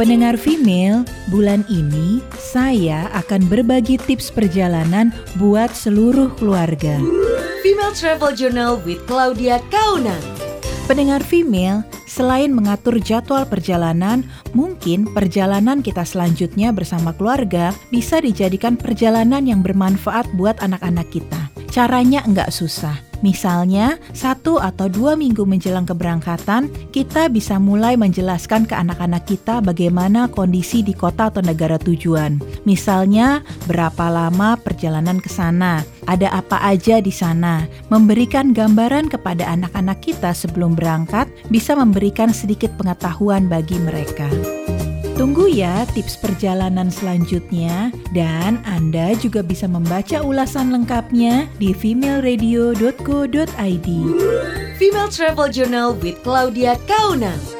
Pendengar female, bulan ini saya akan berbagi tips perjalanan buat seluruh keluarga. Female Travel Journal with Claudia Kaunang. Pendengar female, selain mengatur jadwal perjalanan, mungkin perjalanan kita selanjutnya bersama keluarga bisa dijadikan perjalanan yang bermanfaat buat anak-anak kita. Caranya enggak susah. Misalnya, satu atau dua minggu menjelang keberangkatan, kita bisa mulai menjelaskan ke anak-anak kita bagaimana kondisi di kota atau negara tujuan. Misalnya, berapa lama perjalanan ke sana, ada apa aja di sana. Memberikan gambaran kepada anak-anak kita sebelum berangkat bisa memberikan sedikit pengetahuan bagi mereka. Tunggu ya tips perjalanan selanjutnya dan Anda juga bisa membaca ulasan lengkapnya di femaleradio.co.id. Female Travel Journal with Claudia Kaunang.